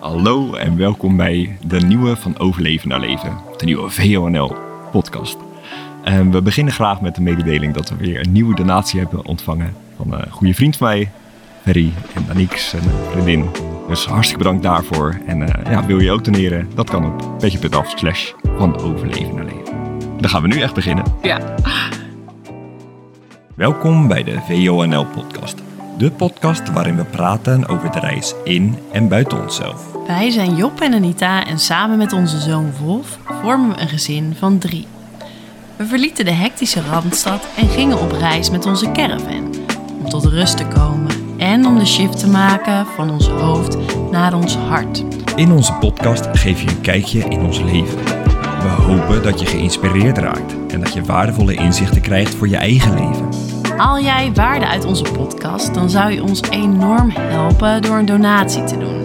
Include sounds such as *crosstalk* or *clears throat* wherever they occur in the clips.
Hallo en welkom bij de nieuwe Van Overleven naar Leven, de nieuwe VONL podcast. En we beginnen graag met de mededeling dat we weer een nieuwe donatie hebben ontvangen van een goede vriend van mij, Ferry en Danix, een vriendin. Dus hartstikke bedankt daarvoor. En eh, ja, wil je ook doneren? Dat kan op petje.af slash van overleven naar leven. Dan gaan we nu echt beginnen. Ja. Welkom bij de VONL podcast. De podcast waarin we praten over de reis in en buiten onszelf. Wij zijn Job en Anita en samen met onze zoon Wolf vormen we een gezin van drie. We verlieten de hectische Randstad en gingen op reis met onze caravan. Om tot rust te komen en om de shift te maken van ons hoofd naar ons hart. In onze podcast geef je een kijkje in ons leven. We hopen dat je geïnspireerd raakt en dat je waardevolle inzichten krijgt voor je eigen leven. Haal jij waarde uit onze podcast, dan zou je ons enorm helpen door een donatie te doen.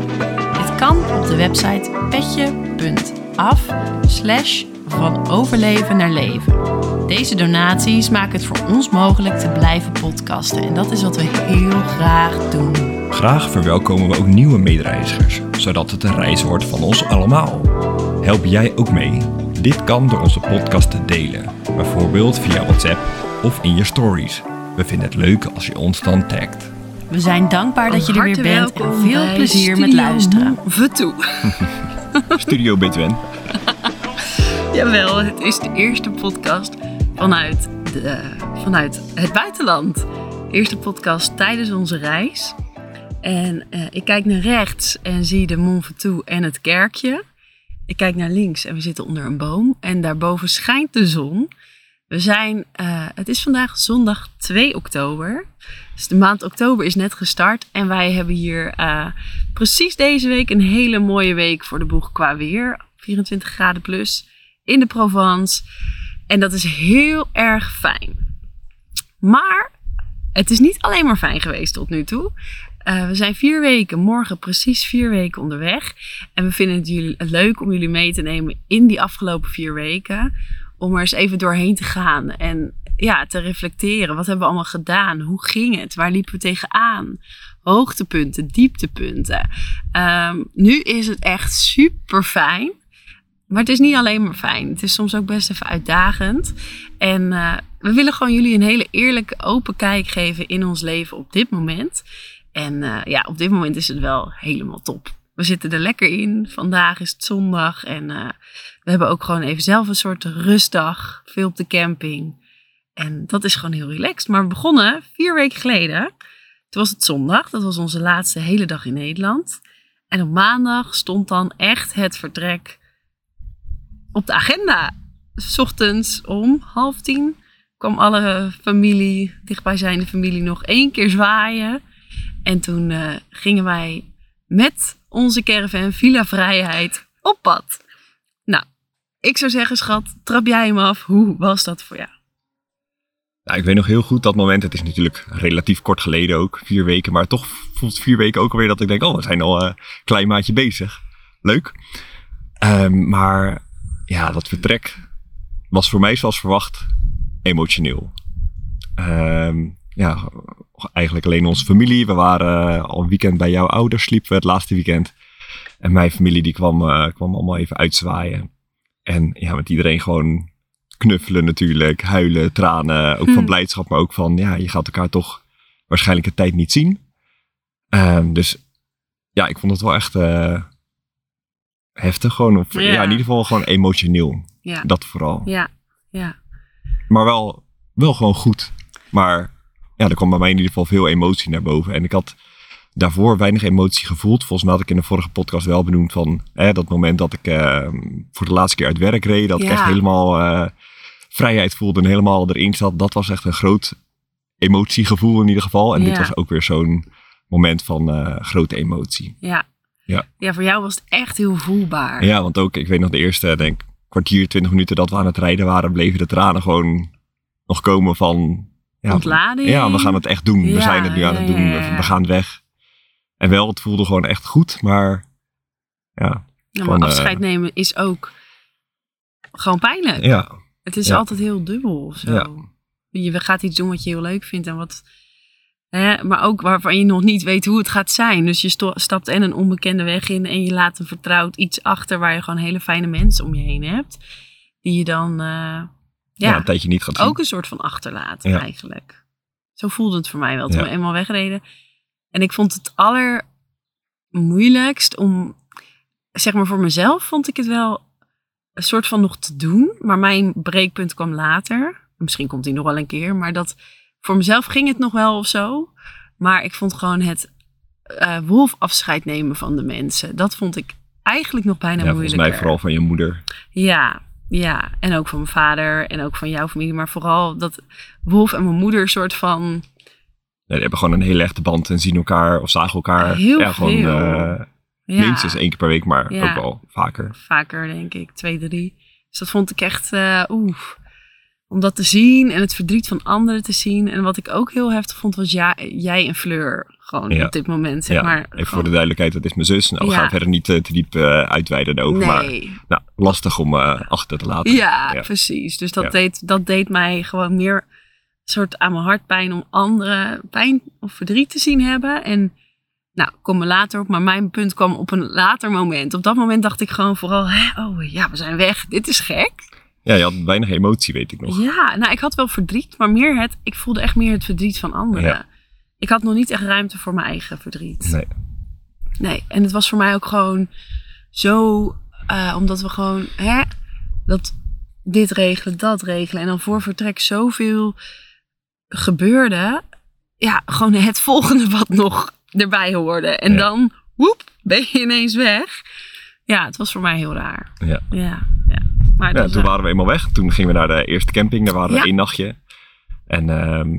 Dit kan op de website petje.af slash van overleven naar leven. Deze donaties maken het voor ons mogelijk te blijven podcasten en dat is wat we heel graag doen. Graag verwelkomen we ook nieuwe medereizigers, zodat het een reis wordt van ons allemaal. Help jij ook mee? Dit kan door onze podcast te delen, bijvoorbeeld via WhatsApp of in je stories. We vinden het leuk als je ons dan tagt. We zijn dankbaar dat je er weer bent en veel plezier met luisteren. Move toe. *laughs* *laughs* Studio Bitwen. Jawel, het is de eerste podcast vanuit, de, vanuit het buitenland. Eerste podcast tijdens onze reis. En eh, ik kijk naar rechts en zie de Mont Ventoux en het kerkje. Ik kijk naar links en we zitten onder een boom. En daarboven schijnt de zon. We zijn, eh, het is vandaag zondag 2 oktober. Dus de maand oktober is net gestart. En wij hebben hier eh, precies deze week een hele mooie week voor de boeg qua weer. 24 graden plus in de Provence. En dat is heel erg fijn. Maar het is niet alleen maar fijn geweest tot nu toe. Eh, we zijn vier weken, morgen precies vier weken onderweg. En we vinden het jullie leuk om jullie mee te nemen in die afgelopen vier weken. Om er eens even doorheen te gaan en ja, te reflecteren. Wat hebben we allemaal gedaan? Hoe ging het? Waar liepen we tegenaan? Hoogtepunten, dieptepunten. Ehm, nu is het echt super fijn. Maar het is niet alleen maar fijn. Het is soms ook best even uitdagend. En eh, we willen gewoon jullie een hele eerlijke, open kijk geven in ons leven op dit moment. En eh, ja, op dit moment is het wel helemaal top. We zitten er lekker in. Vandaag is het zondag en eh, we hebben ook gewoon even zelf een soort rustdag. Veel op de camping. En dat is gewoon heel relaxed. Maar we begonnen vier weken geleden. Toen was het zondag. Dat was onze laatste hele dag in Nederland. En op maandag stond dan echt het vertrek op de agenda. 's ochtends om half tien kwam alle familie, dichtbijzijnde familie, nog één keer zwaaien. En toen eh, gingen wij met onze caravan Villa Vrijheid op pad. Nou, ik zou zeggen, schat, trap jij hem af. Hoe was dat voor jou? Nou, ik weet nog heel goed dat moment. Het is natuurlijk relatief kort geleden ook, vier weken. Maar toch voelt vier weken ook alweer dat ik denk, oh, we zijn al een klein maatje bezig. Leuk. Ehm, maar ja, dat vertrek was voor mij zoals verwacht emotioneel. Ehm, ja, eigenlijk alleen onze familie. We waren al een weekend bij jouw ouders, sliepen we het laatste weekend. En mijn familie die kwam, eh, kwam allemaal even uitzwaaien. En ja, met iedereen gewoon knuffelen natuurlijk, huilen, tranen. Ook van Hm. blijdschap, maar ook van, ja, je gaat elkaar toch waarschijnlijk een tijd niet zien. Ehm, dus ja, ik vond het wel echt eh, heftig gewoon. Of, ja. Ja. in ieder geval gewoon emotioneel. Ja, Dat vooral. ja, ja. Maar wel, wel gewoon goed. Maar ja, er kwam bij mij in ieder geval veel emotie naar boven. En ik had daarvoor weinig emotie gevoeld. Volgens mij had ik in de vorige podcast wel benoemd van hè, dat moment dat ik eh, voor de laatste keer uit werk reed. Dat ik echt helemaal eh, vrijheid voelde en helemaal erin zat. Dat was echt een groot emotiegevoel in ieder geval. En dit was ook weer zo'n moment van eh, grote emotie. Ja. Ja. ja, voor jou was het echt heel voelbaar. Ja, want ook, ik weet nog de eerste, denk kwartier, twintig minuten dat we aan het rijden waren, bleven de tranen gewoon nog komen van... Ja, Ontlading. Ja, we gaan het echt doen. we zijn het nu aan het doen. We- gaan weg. En wel, het voelde gewoon echt goed, maar ja. Ja, maar Van, eh, afscheid nemen is ook gewoon pijnlijk. Ja, Het is altijd heel dubbel of zo. Je gaat iets doen wat je heel leuk vindt en wat Hè, maar ook waarvan je nog niet weet hoe het gaat zijn. Dus je stapt en een onbekende weg in en je laat een vertrouwd iets achter waar je gewoon hele fijne mensen om je heen hebt. Die je dan eh, Ja, een tijdje niet gaat zien. ook een soort van achterlaten eigenlijk. Zo voelde het voor mij wel toen we eenmaal wegreden. En ik vond het allermoeilijkst om, zeg maar voor mezelf vond ik het wel een soort van nog te doen. Maar mijn breekpunt kwam later. Misschien komt die nog wel een keer. Maar dat voor mezelf ging het nog wel of zo. Maar ik vond gewoon het eh wolf afscheid nemen van de mensen. Dat vond ik eigenlijk nog bijna ja, volgens mij vooral van je moeder. Ja, ja. En ook van mijn vader en ook van jouw familie. Maar vooral dat Wolf en mijn moeder soort van... Nee, die hebben gewoon een hele echte band en zien elkaar of zagen elkaar. Heel ja, gewoon Ja, minstens één keer per week, maar Ja. ook wel vaker. vaker denk ik. Twee, drie. Dus dat vond ik echt... eh oeh. Om dat te zien en het verdriet van anderen te zien. En wat ik ook heel heftig vond was ja, jij en Fleur. Gewoon Ja. op dit moment, zeg Ja, maar. even voor de duidelijkheid, dat is mijn zus. Nou, we gaan verder niet eh, te diep eh, uitweiden over. Maar Nee, nou, lastig om eh, achter te laten. Ja, precies. Dus dat, deed, dat deed mij gewoon meer soort aan mijn hart pijn om anderen pijn of verdriet te zien hebben. En nou, kom er later op, maar mijn punt kwam op een later moment. Op dat moment dacht ik gewoon vooral, hè, oh ja, we zijn weg. Dit is gek. Ja, je had weinig emotie, weet ik nog. Ja, nou, ik had wel verdriet, maar meer het, ik voelde echt meer het verdriet van anderen. Ja. Ik had nog niet echt ruimte voor mijn eigen verdriet. Nee. Nee, en het was voor mij ook gewoon zo, eh, omdat we gewoon, hè, dat dit regelen, dat regelen. En dan voor vertrek zoveel gebeurde. Ja, gewoon het *laughs* volgende wat nog erbij hoorde. En Ja. dan, woep, ben je ineens weg. Ja, het was voor mij heel raar. Ja. Ja, ja. Maar Ja, toen waren we eenmaal weg. Toen gingen we naar de eerste camping. Daar waren we één nachtje. En het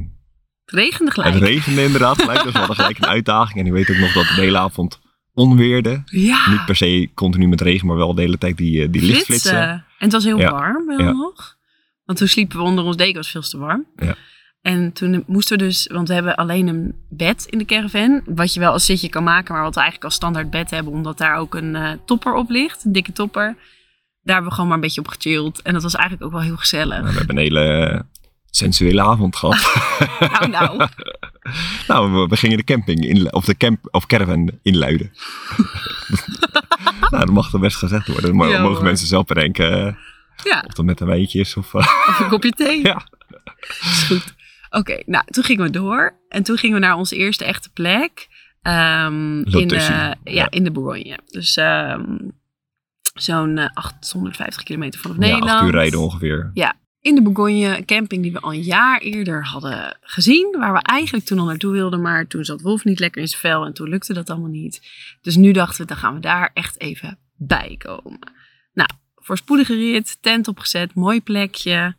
regende gelijk. het regende inderdaad gelijk. Dus we hadden gelijk een uitdaging. En ik weet ook nog dat de hele avond onweerde. ja, Niet per se continu met regen, maar wel de hele tijd die, eh, die lichtflitsen. En het was heel Ja. warm wel Ja. nog. Want toen sliepen we onder ons deken, was veel te warm. Ja. En toen moesten we dus, want we hebben alleen een bed in de caravan. Wat je wel als zitje kan maken, maar wat we eigenlijk als standaard bed hebben. Omdat daar ook een eh, topper op ligt, een dikke topper. Daar hebben we gewoon maar een beetje op gechilled. En dat was eigenlijk ook wel heel gezellig. Nou, we hebben een hele eh, sensuele avond gehad. *laughs* Nou, nou. *laughs* nou, we, we gingen de camping in, of de camp, of caravan inluiden. *laughs* nou, dat mag er best gezegd worden. Mo- Ja, mogen hoor. mensen zelf bedenken eh, Ja, of dat met een wijntje is of... eh, of een kopje thee. ja. is goed. Oké, nou, toen gingen we door. En toen gingen we naar onze eerste echte plek. ehm, in, Lotusje. eh, ja, Ja. in de Bourgogne. Dus ehm, zo'n eh, 850 kilometer vanaf ja, Nederland. acht uur rijden ongeveer. In de een camping die we al een jaar eerder hadden gezien. Waar we eigenlijk toen al naartoe wilden. Maar toen zat Wolf niet lekker in zijn vel. En toen lukte dat allemaal niet. Dus nu dachten we, dan gaan we daar echt even bij komen. Nou, voorspoedige rit, tent opgezet, mooi plekje.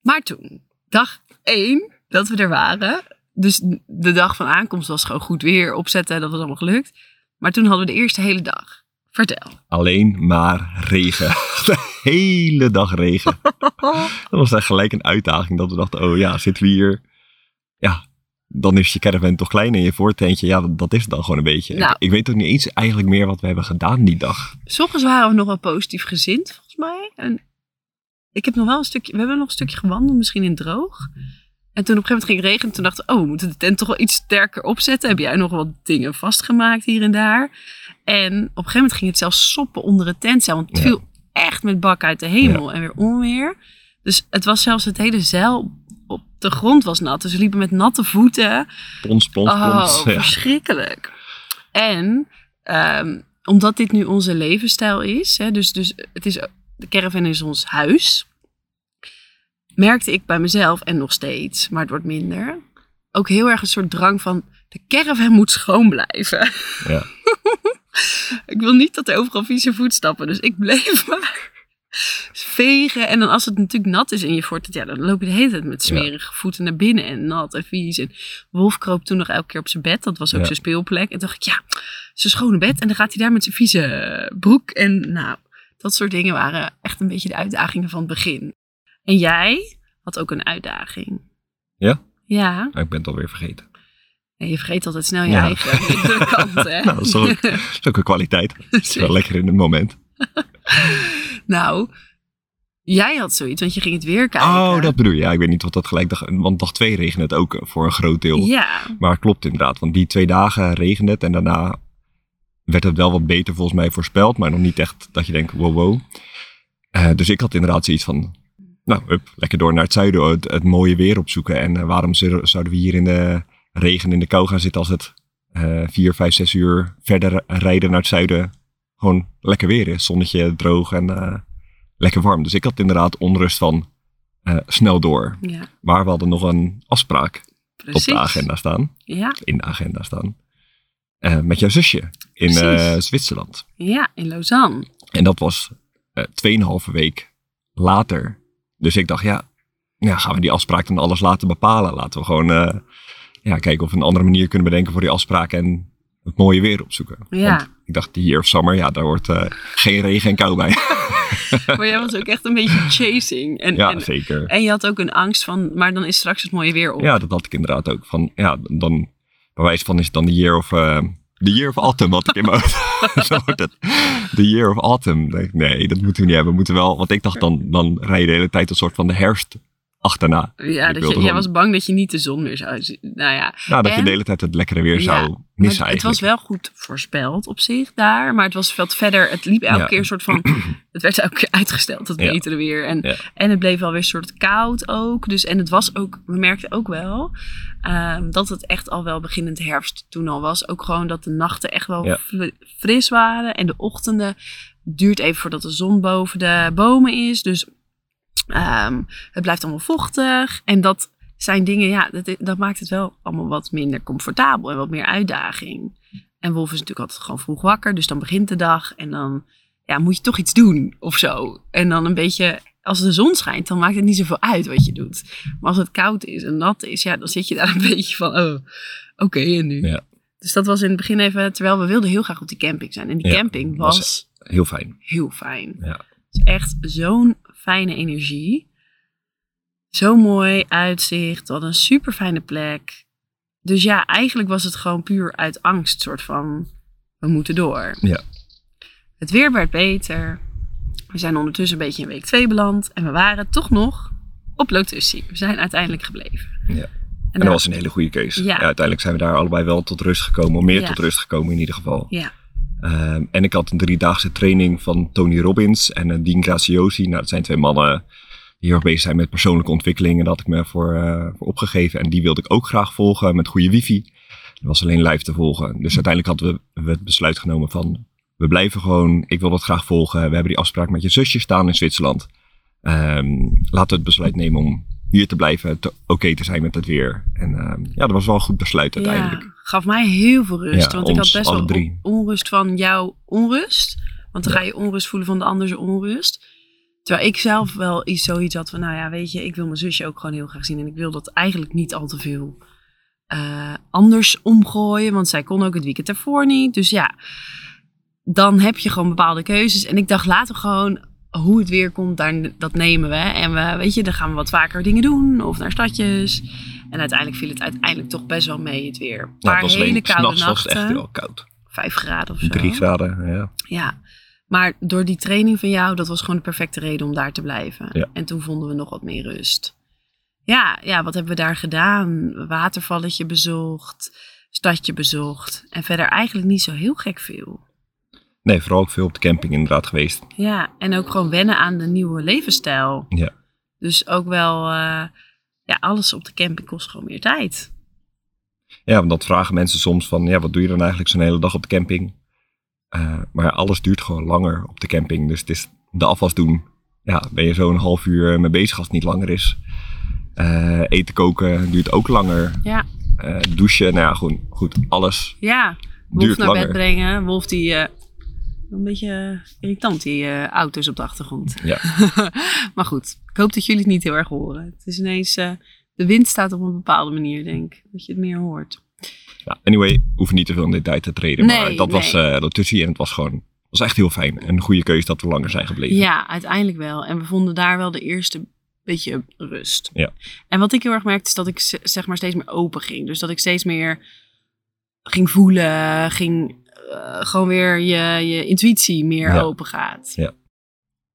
Maar toen, dag één dat we er waren. Dus de dag van aankomst was gewoon goed weer opzetten. Dat was allemaal gelukt. Maar toen hadden we de eerste hele dag. Vertel. Alleen maar regen. *laughs* De hele dag regen. *laughs* Dat was echt gelijk een uitdaging. Dat we dachten, oh ja, zitten we hier... Ja, dan is je caravan toch klein en je voortentje, ja, dat is het dan gewoon een beetje. Nou. Ik, ik weet ook niet eens eigenlijk meer wat we hebben gedaan die dag. S ochtends waren we nog wel positief gezind, volgens mij. En ik heb nog wel een stukje, we hebben nog een stukje gewandeld, misschien in droog. En toen op een gegeven moment ging het regenen. Toen dachten we, oh, we moeten de tent toch wel iets sterker opzetten. Heb jij nog wat dingen vastgemaakt hier en daar? En op een gegeven moment ging het zelfs soppen onder het tentzeil. Want het Ja. viel echt met bak uit de hemel en weer onweer. Dus het was zelfs het hele zeil op de grond was nat. Dus we liepen met natte voeten. Plons, plons, Oh, plons. Ja. verschrikkelijk. En ehm, omdat dit nu onze levensstijl is, hè, dus, dus het is, de caravan is ons huis, merkte ik bij mezelf, en nog steeds, maar het wordt minder, ook heel erg een soort drang van, de caravan moet schoon blijven. Ja. *laughs* ik wil niet dat er overal vieze voetstappen, dus ik bleef *laughs* maar vegen. En dan als het natuurlijk nat is in je fort, ja, dan loop je de hele tijd met smerige voeten naar binnen en nat en vies. En Wolf kroop toen nog elke keer op zijn bed, dat was ook Ja. zijn speelplek. En dacht ik, ja, zijn schone bed. En dan gaat hij daar met zijn vieze broek. En nou, dat soort dingen waren echt een beetje de uitdagingen van het begin. En jij had ook een uitdaging. Ja? Ja, ik ben het alweer vergeten. Je vergeet altijd snel je Ja. eigen *laughs* kant, hè? *laughs* Nou, dat is, ook, dat is ook een kwaliteit. Het is wel lekker in het moment. *laughs* Nou, Jij had zoiets, want je ging het weer kijken. Oh, dat bedoel je. Ja, ik weet niet wat dat gelijk... Dag, want dag twee regende het ook voor een groot deel. Ja, Maar het klopt inderdaad. Want die twee dagen regende het. En daarna werd het wel wat beter volgens mij voorspeld. Maar nog niet echt dat je denkt, wow, wow. Eh, dus ik had inderdaad zoiets van... Nou, lekker door naar het zuiden. Het, het mooie weer opzoeken. En eh, waarom zouden we hier in de regen, in de kou gaan zitten... als het eh, vier, vijf, zes uur verder rijden naar het zuiden... gewoon lekker weer is. Zonnetje, droog en eh, lekker warm. Dus ik had inderdaad onrust van snel door. ja, Maar we hadden nog een afspraak precies. op de agenda staan Ja, in de agenda staan. Met jouw zusje in. Zwitserland. ja, in Lausanne. En dat was 2,5 week later. Dus ik dacht, ja, ja, gaan we die afspraak dan alles laten bepalen? Laten we gewoon eh, ja, kijken of we een andere manier kunnen bedenken voor die afspraak en het mooie weer opzoeken. Ja. Want ik dacht, die year of summer, ja, daar hoort eh, geen regen en kou bij. *laughs* Maar jij was ook echt een beetje chasing. En, ja, en, zeker. en je had ook een angst van, maar dan is straks het mooie weer op. Ja, dat had ik inderdaad ook. Van, ja, dan, bij wijze van is het dan de year of, eh the year of autumn had ik in mijn *laughs* hoofd. *laughs* Zo wordt het. The year of autumn. Nee, dat moeten we niet hebben. We moeten wel, want ik dacht dan, dan rij je de hele tijd een soort van de herfst achterna. Ja, dat je, jij was bang dat je niet de zon meer zou zien. Nou ja, Nou, dat je de hele tijd het lekkere weer Ja, zou missen het was wel goed voorspeld op zich daar. Maar het was veel verder. Het liep elke Ja. keer een soort van. *clears throat* Het werd elke keer uitgesteld, het Ja. betere weer. En, en het bleef wel weer een soort koud ook. Dus, en het was ook, we merkten ook wel ehm, dat het echt al wel beginnend herfst toen al was. Ook gewoon dat de nachten echt wel Ja. fris waren. En de ochtenden duurt even voordat de zon boven de bomen is. Dus ehm, het blijft allemaal vochtig. En dat zijn dingen, ja, dat, dat maakt het wel allemaal wat minder comfortabel en wat meer uitdaging. En Wolf is natuurlijk altijd gewoon vroeg wakker, dus dan begint de dag en dan ja, moet je toch iets doen of zo. En dan een beetje, als de zon schijnt, dan maakt het niet zoveel uit wat je doet. Maar als het koud is en nat is, ja, dan zit je daar een *laughs* beetje van, oh, oké, en nu? Ja. Dus dat was in het begin even, terwijl we wilden heel graag op die camping zijn. En die Ja, camping was- was Heel fijn. heel fijn. Ja. Echt zo'n fijne energie. Zo mooi uitzicht. Wat een super fijne plek. Dus ja, eigenlijk was het gewoon puur uit angst, soort van we moeten door. Ja. Het weer werd beter. We zijn ondertussen een beetje in week 2 beland. En we waren toch nog op Lotussie. We zijn uiteindelijk gebleven. Ja. En, En dat was een hele goede keuze. Ja. Ja. uiteindelijk zijn we daar allebei wel tot rust gekomen. Of meer Ja. tot rust gekomen in ieder geval. Ja, Ehm, en ik had een driedaagse training van Tony Robbins en uh, Dean Graziosi. Nou, dat zijn twee mannen die heel erg bezig zijn met persoonlijke ontwikkeling. En daar had ik me voor, eh, voor opgegeven. En die wilde ik ook graag volgen met goede wifi. Dat was alleen live te volgen. Dus uiteindelijk hadden we, we het besluit genomen van... We blijven gewoon, ik wil dat graag volgen. We hebben die afspraak met je zusje staan in Zwitserland. Ehm, laten we het besluit nemen om hier te blijven, oké te zijn met het weer. En ehm, ja, dat was wel een goed besluit uiteindelijk. Ja, gaf mij heel veel rust. Ja, want ik had best wel drie. onrust van jouw onrust. Want dan Ja. ga je onrust voelen van de ander zijn onrust. Terwijl ik zelf wel iets zoiets had van, nou ja, weet je, ik wil mijn zusje ook gewoon heel graag zien. En ik wil dat eigenlijk niet al te veel eh, anders omgooien. Want zij kon ook het weekend ervoor niet. Dus ja, dan heb je gewoon bepaalde keuzes. En ik dacht, laten we gewoon hoe het weer komt, daar, dat nemen we. En we, weet je, dan gaan we wat vaker dingen doen. Of naar stadjes. En uiteindelijk viel het uiteindelijk toch best wel mee, het weer. Een Ja, paar hele koude s'nachts was het nachten. echt wel koud. Vijf graden of zo. Drie graden, ja. Ja. Maar door die training van jou, dat was gewoon de perfecte reden om daar te blijven. Ja. En toen vonden we nog wat meer rust. Ja, ja, wat hebben we daar gedaan? Watervalletje bezocht, stadje bezocht. En verder eigenlijk niet zo heel gek veel. Nee, vooral ook veel op de camping inderdaad geweest. Ja, en ook gewoon wennen aan de nieuwe levensstijl. Ja. Dus ook wel, eh, ja, alles op de camping kost gewoon meer tijd. Ja, want dat vragen mensen soms van, ja, wat doe je dan eigenlijk zo'n hele dag op de camping? Eh, maar alles duurt gewoon langer op de camping. Dus het is de afwas doen. Ja, ben je zo een half uur mee bezig als het niet langer is. Eh, eten koken duurt ook langer. Ja, douchen, nou ja, gewoon, goed, alles ja. Wolf naar langer. bed brengen. Wolf die, een beetje irritant, die eh, auto's op de achtergrond. Ja. *laughs* maar goed, ik hoop dat jullie het niet heel erg horen. Het is ineens, eh, de wind staat op een bepaalde manier, denk ik. Dat je het meer hoort. Ja, anyway, hoef niet te veel in detail te treden. maar Nee, dat was nee. eh Lotussie en het was gewoon, was echt heel fijn. En een goede keuze dat we langer zijn gebleven. Ja, uiteindelijk wel. En we vonden daar wel de eerste beetje rust. Ja. En wat ik heel erg merkte is dat ik zeg maar steeds meer open ging. Dus dat ik steeds meer ging voelen, ging eh, gewoon weer je, je intuïtie meer Ja. open gaat. Ja.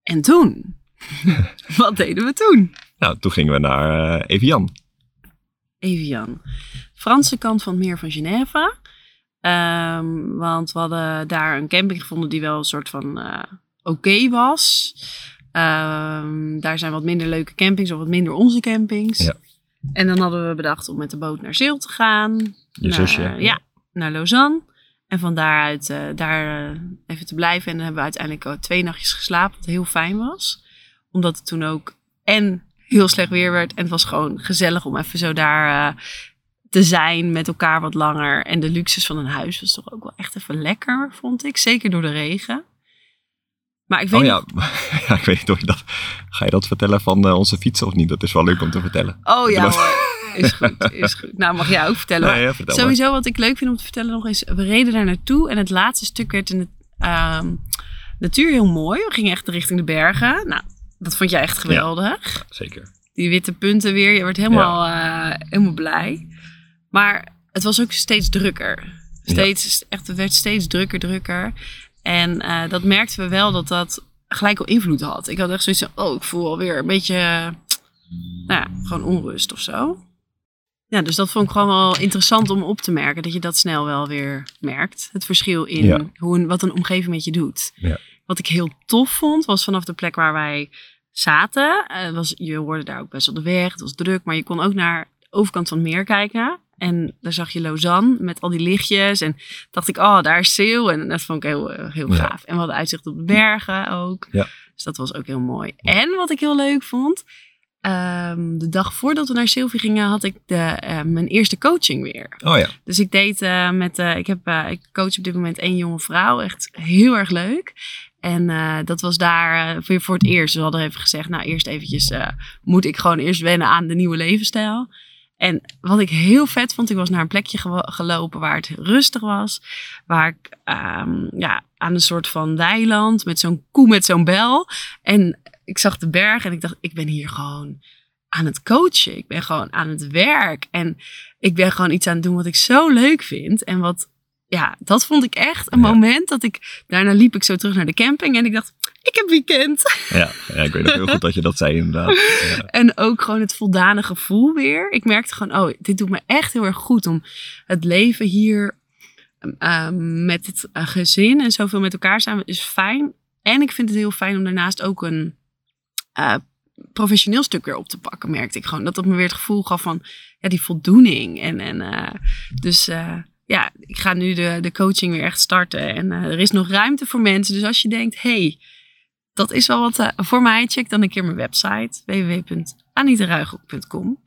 En toen, *laughs* Wat deden we toen? Nou, toen gingen we naar uh, Evian. Evian. Franse kant van het meer van Genève. Um, want we hadden daar een camping gevonden die wel een soort van uh, oké was. Um, daar zijn wat minder leuke campings of wat minder onze campings. Ja. En dan hadden we bedacht om met de boot naar Zeel te gaan. Je naar, zusje. Ja, naar Lausanne. En van daaruit uh, daar uh, even te blijven. En dan hebben we uiteindelijk twee nachtjes geslapen, wat heel fijn was. Omdat het toen ook en heel slecht weer werd. En het was gewoon gezellig om even zo daar uh, te zijn met elkaar wat langer. En de luxes van een huis was toch ook wel echt even lekker, vond ik. Zeker door de regen. Maar ik weet oh ja. *laughs* ja, ik weet niet of je dat... Ga je dat vertellen van onze fietsen of niet? Dat is wel leuk om te vertellen. Oh ja. Is goed, is goed. Nou, mag jij ook vertellen. Nee, ja, vertel Sowieso wat ik leuk vind om te vertellen nog is... We reden daar naartoe en het laatste stuk werd in de uh, natuur heel mooi. We gingen echt richting de bergen. Nou, dat vond jij echt geweldig. Ja, zeker. Die witte punten weer. Je werd helemaal, ja. uh, helemaal blij. Maar het was ook steeds drukker. Steeds, echt, het werd steeds drukker, drukker. En uh, dat merkten we wel dat dat gelijk al invloed had. Ik had echt zoiets van, oh, ik voel alweer een beetje, nou ja, gewoon onrust of zo. Ja, dus dat vond ik gewoon wel interessant om op te merken. Dat je dat snel wel weer merkt. Het verschil in Ja. hoe een, wat een omgeving met je doet. Ja. Wat ik heel tof vond, was vanaf de plek waar wij zaten. eh, was, je hoorde daar ook best wel de weg. Het was druk, maar je kon ook naar de overkant van het meer kijken. En daar zag je Lausanne met al die lichtjes. En dacht ik, oh, daar is Zeel. En dat vond ik heel, eh, heel Ja. gaaf. En we hadden uitzicht op de bergen ook. Ja. Dus dat was ook heel mooi. En wat ik heel leuk vond... ehm, de dag voordat we naar Sylvie gingen, had ik de, eh, mijn eerste coaching weer. Oh ja. Dus ik deed eh, met, eh, ik, heb, ik coach op dit moment één jonge vrouw. Echt heel erg leuk. En dat was daar weer voor het eerst. We hadden even gezegd, nou eerst eventjes moet ik gewoon eerst wennen aan de nieuwe levensstijl. En wat ik heel vet vond, ik was naar een plekje gelopen waar het rustig was. Waar ik ehm, ja, aan een soort van weiland met zo'n koe met zo'n bel. En ik zag de berg en ik dacht, ik ben hier gewoon aan het coachen. Ik ben gewoon aan het werk. En ik ben gewoon iets aan het doen wat ik zo leuk vind. En wat, ja, dat vond ik echt een Ja. moment dat ik, daarna liep ik zo terug naar de camping en ik dacht, ik heb weekend. Ja, ja, ik weet nog heel goed dat je dat zei inderdaad. *laughs* Ja. En ook gewoon het voldane gevoel weer. Ik merkte gewoon, oh, dit doet me echt heel erg goed om het leven hier uh, met het uh, gezin en zoveel met elkaar zijn is fijn. En ik vind het heel fijn om daarnaast ook een uh, professioneel stuk weer op te pakken, merkte ik gewoon. Dat dat me weer het gevoel gaf van, ja, die voldoening. En, en uh, dus uh, ja, ik ga nu de, de coaching weer echt starten. En er is nog ruimte voor mensen. Dus als je denkt, hey, dat is wel wat voor mij. Check dan een keer mijn website www.anitaruigel.com.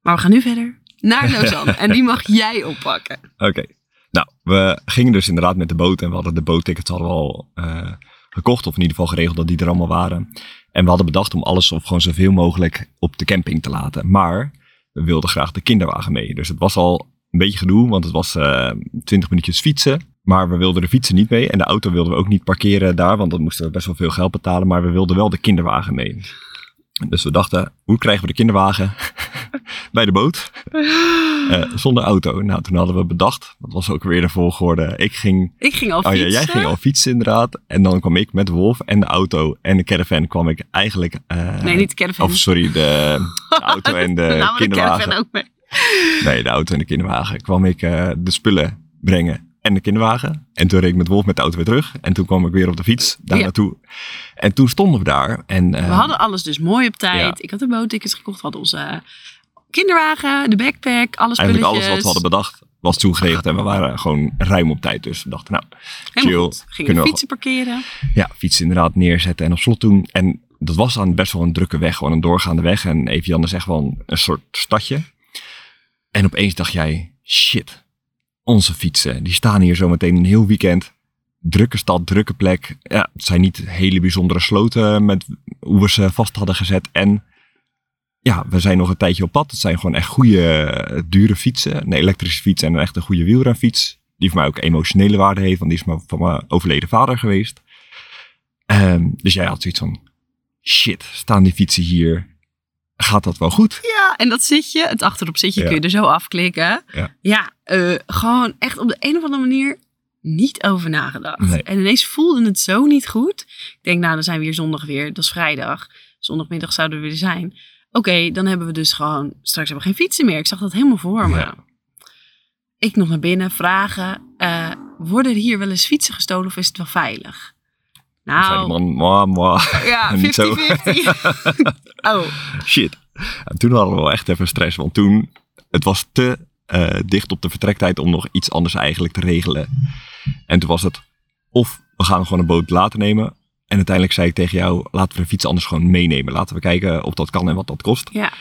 Maar we gaan nu verder naar *laughs* Lausanne en die mag jij oppakken. Oké. Okay. Nou, we gingen dus inderdaad met de boot en we hadden de boottickets hadden we al uh, gekocht of in ieder geval geregeld dat die er allemaal waren. En we hadden bedacht om alles of gewoon zoveel mogelijk op de camping te laten. Maar we wilden graag de kinderwagen mee. Dus het was al een beetje gedoe, want het was uh, 20 minuutjes fietsen. Maar we wilden de fietsen niet mee en de auto wilden we ook niet parkeren daar, want dan moesten we best wel veel geld betalen. Maar we wilden wel de kinderwagen mee. Dus we dachten, hoe krijgen we de kinderwagen *laughs* bij de boot? Uh, zonder auto. Nou, toen hadden we bedacht, dat was ook weer de volgorde. Ik ging, ik ging al oh, fietsen. Ja, jij ging al fietsen inderdaad. En dan kwam ik met Wolf en de auto en de caravan kwam ik eigenlijk... Uh, nee, niet de caravan. Of sorry, de, de *laughs* auto en de nou, kinderwagen. De caravan ook mee. Nee, de auto en de kinderwagen. Kwam ik uh, de spullen brengen en de kinderwagen. En toen reed ik met Wolf met de auto weer terug. En toen kwam ik weer op de fiets daar ja. naartoe. En toen stonden we daar. En, uh, we hadden alles dus mooi op tijd. Ja. Ik had de boottickets gekocht. We hadden onze kinderwagen, de backpack, alles Eigenlijk alles wat we hadden bedacht was toen geregeld. En we waren gewoon ruim op tijd. Dus we dachten, nou, Helemaal chill. Gingen we fietsen parkeren. Ja, fietsen inderdaad neerzetten en op slot doen. En dat was aan best wel een drukke weg. Gewoon een doorgaande weg. En Evian is echt wel een, een soort stadje. En opeens dacht jij, shit, onze fietsen, die staan hier zometeen een heel weekend. Drukke stad, drukke plek. Ja, het zijn niet hele bijzondere sloten met hoe we ze vast hadden gezet. En ja, we zijn nog een tijdje op pad. Het zijn gewoon echt goede, dure fietsen. Een elektrische fiets en een echt een goede wielrenfiets. Die voor mij ook emotionele waarde heeft, want die is van mijn overleden vader geweest. Um, dus jij had zoiets van, shit, staan die fietsen hier? Gaat dat wel goed? Ja, en dat zitje, het achterop zitje, ja. kun je er zo afklikken. Ja, ja uh, gewoon echt op de een of andere manier niet over nagedacht. Nee. En ineens voelde het zo niet goed. Ik denk, nou, dan zijn we hier zondag weer. Dat is vrijdag. Zondagmiddag zouden we er zijn. Oké, dan hebben we dus gewoon, straks hebben we geen fietsen meer. Ik zag dat helemaal voor me. Ja. Ik nog naar binnen vragen, eh, worden er hier wel eens fietsen gestolen of is het wel veilig? Nou, man, ja, *laughs* niet zo. 50-50. *laughs* oh, Shit. En toen hadden we wel echt even stress, want toen, het was te eh, dicht op de vertrektijd om nog iets anders eigenlijk te regelen. En toen was het, of we gaan gewoon een boot laten nemen. En uiteindelijk zei ik tegen jou, laten we de fiets anders gewoon meenemen. Laten we kijken of dat kan en wat dat kost. ja.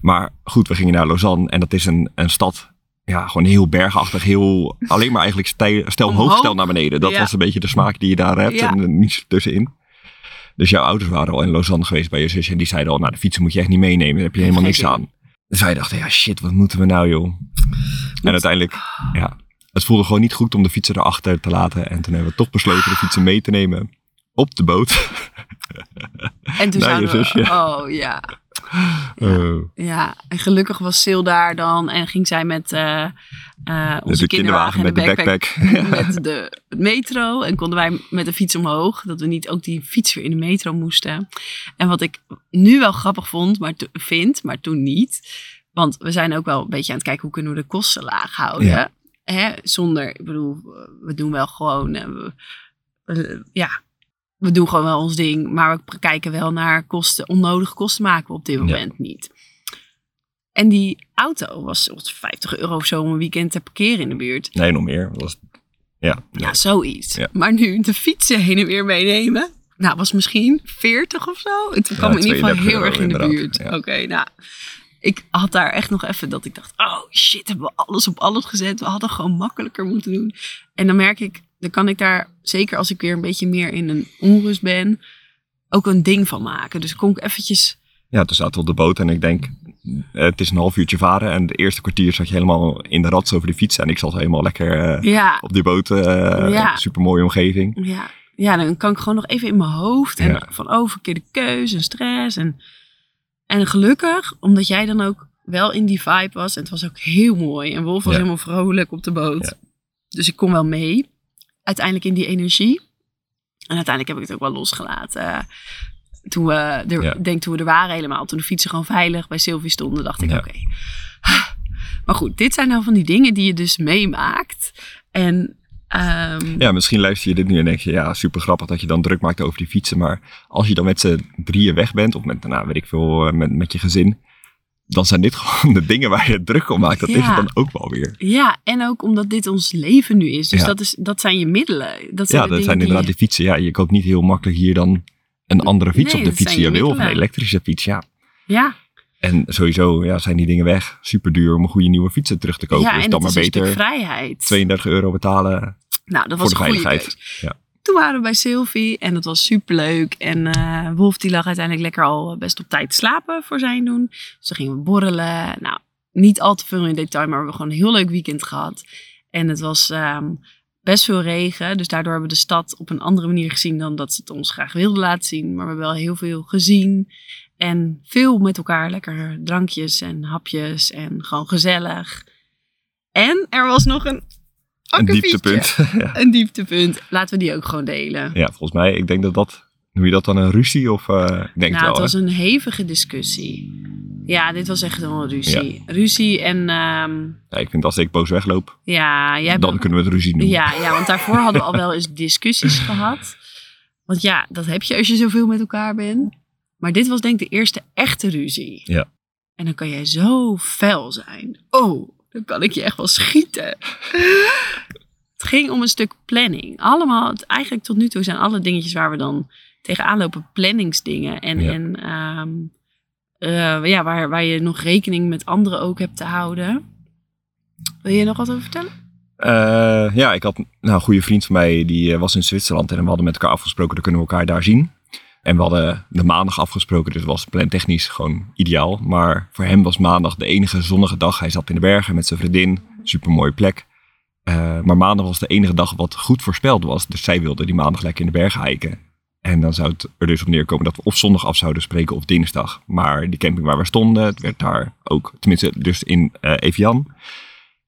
Maar goed, we gingen naar Lausanne en dat is een, een stad, ja, gewoon heel bergachtig, heel, alleen maar eigenlijk stijl, stel Omhoog. hoog, stel naar beneden. Dat Ja. was een beetje de smaak die je daar hebt Ja. en er niets tussenin. Dus jouw ouders waren al in Lausanne geweest bij je zusje en die zeiden al, nou de fietsen moet je echt niet meenemen, daar heb je helemaal niks aan. Dus wij dachten, ja shit, wat moeten we nou joh? En uiteindelijk, ja, het voelde gewoon niet goed om de fietsen erachter te laten. En toen hebben we toch besloten de fietsen mee te nemen op de boot. En toen Naar je zouden we, zusje. oh ja. Ja, en gelukkig was Sil daar dan en ging zij met eh, eh, onze de kinderwagen met de backpack. *laughs* met de metro. En konden wij met de fiets omhoog, dat we niet ook die fiets weer in de metro moesten. En wat ik nu wel grappig vond, maar vind, maar toen niet. Want we zijn ook wel een beetje aan het kijken hoe kunnen we de kosten laag houden. Ja. Hè? Zonder, ik bedoel, we doen wel gewoon, eh, ja, we doen gewoon wel ons ding. Maar we kijken wel naar kosten, onnodige kosten maken we op dit moment niet. En die auto was was 50 euro of zo om een weekend te parkeren in de buurt. nee, nog meer. Dat was, ja, Ja, zoiets. Ja. Maar nu de fietsen heen en weer meenemen. Nou, was misschien 40 of zo. Het kwam in ieder geval 32 heel erg in de buurt. Oké, nou. Ik had daar echt nog even dat ik dacht, oh shit, hebben we alles op alles gezet. We hadden gewoon makkelijker moeten doen. En dan merk ik, dan kan ik daar, zeker als ik weer een beetje meer in een onrust ben, ook een ding van maken. Dus kon ik eventjes, Ja, toen zaten we op de boot en ik denk, eh, het is een half uurtje varen. En het eerste kwartier zat je helemaal in de rats over de fiets. En ik zat helemaal lekker eh, ja, op die boot. eh Ja. Super mooie omgeving. Ja, ja, dan kan ik gewoon nog even in mijn hoofd. En Ja. van oh, verkeerde keuze en stress. En, en gelukkig, omdat jij dan ook wel in die vibe was. En het was ook heel mooi. En Wolf was helemaal vrolijk op de boot. Dus ik kon wel mee. Uiteindelijk in die energie. En uiteindelijk heb ik het ook wel losgelaten. Toen we er, Ja. denk toen we er waren helemaal. Toen de fietsen gewoon veilig bij Sylvie stonden, dacht ik Ja. oké. Maar goed, dit zijn nou van die dingen die je dus meemaakt. En ehm, Ja, misschien luister je dit nu en denk je, ja, super grappig dat je dan druk maakt over die fietsen. Maar als je dan met z'n drieën weg bent, of met, nou, weet ik veel, eh, met, met je gezin. Dan zijn dit *laughs* gewoon de dingen waar je druk om maakt. Dat is het dan ook wel weer. Ja, en ook omdat dit ons leven nu is. Dus Ja. dat, is, dat zijn je middelen. Dat zijn Ja, de dat zijn die inderdaad je- die fietsen. Ja, je koopt niet heel makkelijk hier dan een andere fiets Nee, op de fiets die je wil. Of een elektrische fiets, ja. Ja, En sowieso ja, zijn die dingen weg. Super duur om een goede nieuwe fietsen terug te kopen. ja dus en dan dat maar is beter vrijheid. 32 euro betalen nou, dat voor was de een goede veiligheid. Ja. Toen waren we bij Sylvie en dat was superleuk. En eh, Wolf die lag uiteindelijk lekker al best op tijd slapen voor zijn doen. Dus toen gingen we borrelen. Nou, niet al te veel in detail, maar we hebben gewoon een heel leuk weekend gehad. En het was ehm, best veel regen. Dus daardoor hebben we de stad op een andere manier gezien dan dat ze het ons graag wilden laten zien. Maar we hebben wel heel veel gezien. En veel met elkaar lekker drankjes en hapjes en gewoon gezellig. En er was nog een Een dieptepunt. *laughs* ja. Een dieptepunt. Laten we die ook gewoon delen. ja, volgens mij, ik denk dat dat, noem je dat dan een ruzie? Of eh, ik denk nou, wel, het was hè? een hevige discussie. Ja, dit was echt een ruzie. Ruzie en ehm, Ja, ik vind als ik boos wegloop, ja, jij dan kunnen we het ruzie noemen. ja, ja, want daarvoor hadden we al wel eens discussies *laughs* gehad. Want ja, dat heb je als je zoveel met elkaar bent. Maar dit was denk ik de eerste echte ruzie. Ja. En dan kan jij zo fel zijn. Oh, dan kan ik je echt wel schieten. het ging om een stuk planning. Allemaal, eigenlijk tot nu toe zijn alle dingetjes waar we dan tegenaan lopen planningsdingen. En, Ja. en ehm, eh, ja, waar, waar je nog rekening met anderen ook hebt te houden. Wil je nog wat over vertellen? Eh, ja, ik had nou, een goede vriend van mij, die eh, was in Zwitserland. En we hadden met elkaar afgesproken, dan kunnen we elkaar daar zien. En we hadden de maandag afgesproken, dus was plantechnisch gewoon ideaal. Maar voor hem was maandag de enige zonnige dag. Hij zat in de bergen met zijn vriendin, super mooie plek. Eh, maar maandag was de enige dag wat goed voorspeld was. Dus zij wilde die maandag lekker in de bergen hiken. En dan zou het er dus op neerkomen dat we of zondag af zouden spreken of dinsdag. Maar die camping waar we stonden, het werd daar ook, tenminste dus in eh Evian.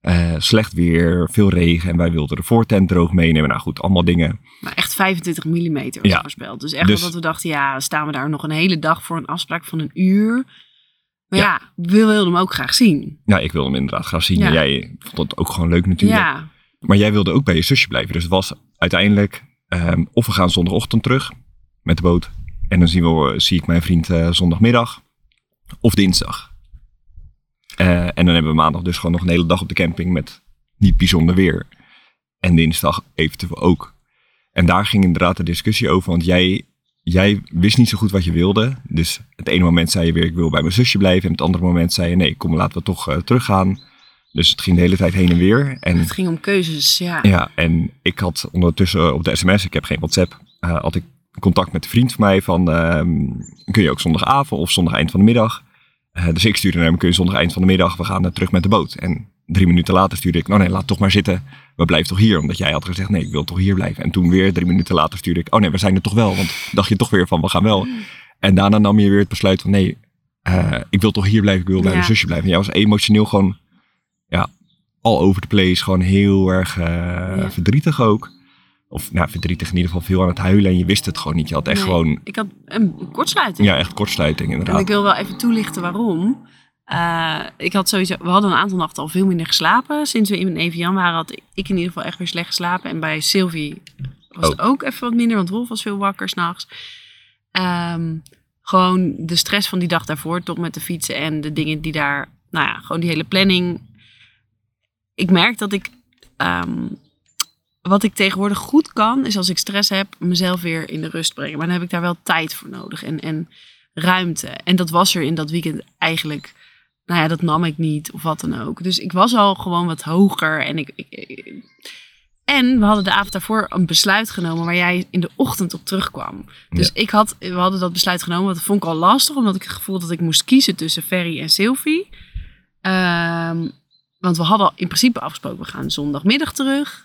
Eh, slecht weer, veel regen en wij wilden de voortent droog meenemen. Nou goed, allemaal dingen. Maar echt 25 mm was Ja. voorspeld. Dus echt Dus- dat we dachten, ja, staan we daar nog een hele dag voor een afspraak van een uur. Maar Ja. ja, we wilden hem ook graag zien. Nou, ik wilde hem inderdaad graag zien. Ja. En jij vond het ook gewoon leuk natuurlijk. Ja, Maar jij wilde ook bij je zusje blijven. Dus het was uiteindelijk ehm, of we gaan zondagochtend terug met de boot. En dan zien we, zie ik mijn vriend eh, zondagmiddag. Of dinsdag. Eh, en dan hebben we maandag dus gewoon nog een hele dag op de camping met niet bijzonder weer. En dinsdag eventueel ook. En daar ging inderdaad de discussie over. Want jij, jij wist niet zo goed wat je wilde. Dus het ene moment zei je weer ik wil bij mijn zusje blijven. En het andere moment zei je nee kom laten we toch eh, teruggaan. Dus het ging de hele tijd heen en weer. En het ging om keuzes, ja. ja, en ik had ondertussen op de sms, ik heb geen WhatsApp, eh, had ik contact met een vriend van mij van, ehm, kun je ook zondagavond of zondag eind van de middag? Eh, dus ik stuurde naar hem, kun je zondag eind van de middag, we gaan eh, terug met de boot. En drie minuten later stuurde ik, nou nee, laat toch maar zitten, we blijven toch hier? Omdat jij had gezegd, nee, ik wil toch hier blijven. En toen weer drie minuten later stuurde ik, oh nee, we zijn er toch wel, want dacht je toch weer van, we gaan wel. En daarna nam je weer het besluit van, nee, eh, ik wil toch hier blijven, ik wil bij Ja. mijn zusje blijven. En jij was emotioneel gewoon, ja, all over the place. Gewoon heel erg verdrietig ook. Of nou, verdrietig in ieder geval veel aan het huilen. En je wist het gewoon niet. Je had echt Nee. gewoon, Ik had een kortsluiting. ja, echt kortsluiting En inderdaad. ik wil wel even toelichten waarom. Eh, ik had sowieso, we hadden een aantal nachten al veel minder geslapen. Sinds we in Evian waren, had ik in ieder geval echt weer slecht geslapen. En bij Sylvie was het ook even wat minder, want Wolf was veel wakker s'nachts. Ehm gewoon de stress van die dag daarvoor, tot met de fietsen en de dingen die daar, nou ja, gewoon die hele planning. Ik merk dat ik, ehm, wat ik tegenwoordig goed kan, is als ik stress heb, mezelf weer in de rust brengen. Maar dan heb ik daar wel tijd voor nodig en, en ruimte. En dat was er in dat weekend eigenlijk, nou ja, dat nam ik niet of wat dan ook. Dus ik was al gewoon wat hoger en ik, ik, ik- en we hadden de avond daarvoor een besluit genomen waar jij in de ochtend op terugkwam. Dus ik had, we hadden dat besluit genomen, dat vond ik al lastig, omdat ik het gevoel dat ik moest kiezen tussen Ferry en Sylvie. Ehm, want we hadden in principe afgesproken, we gaan zondagmiddag terug.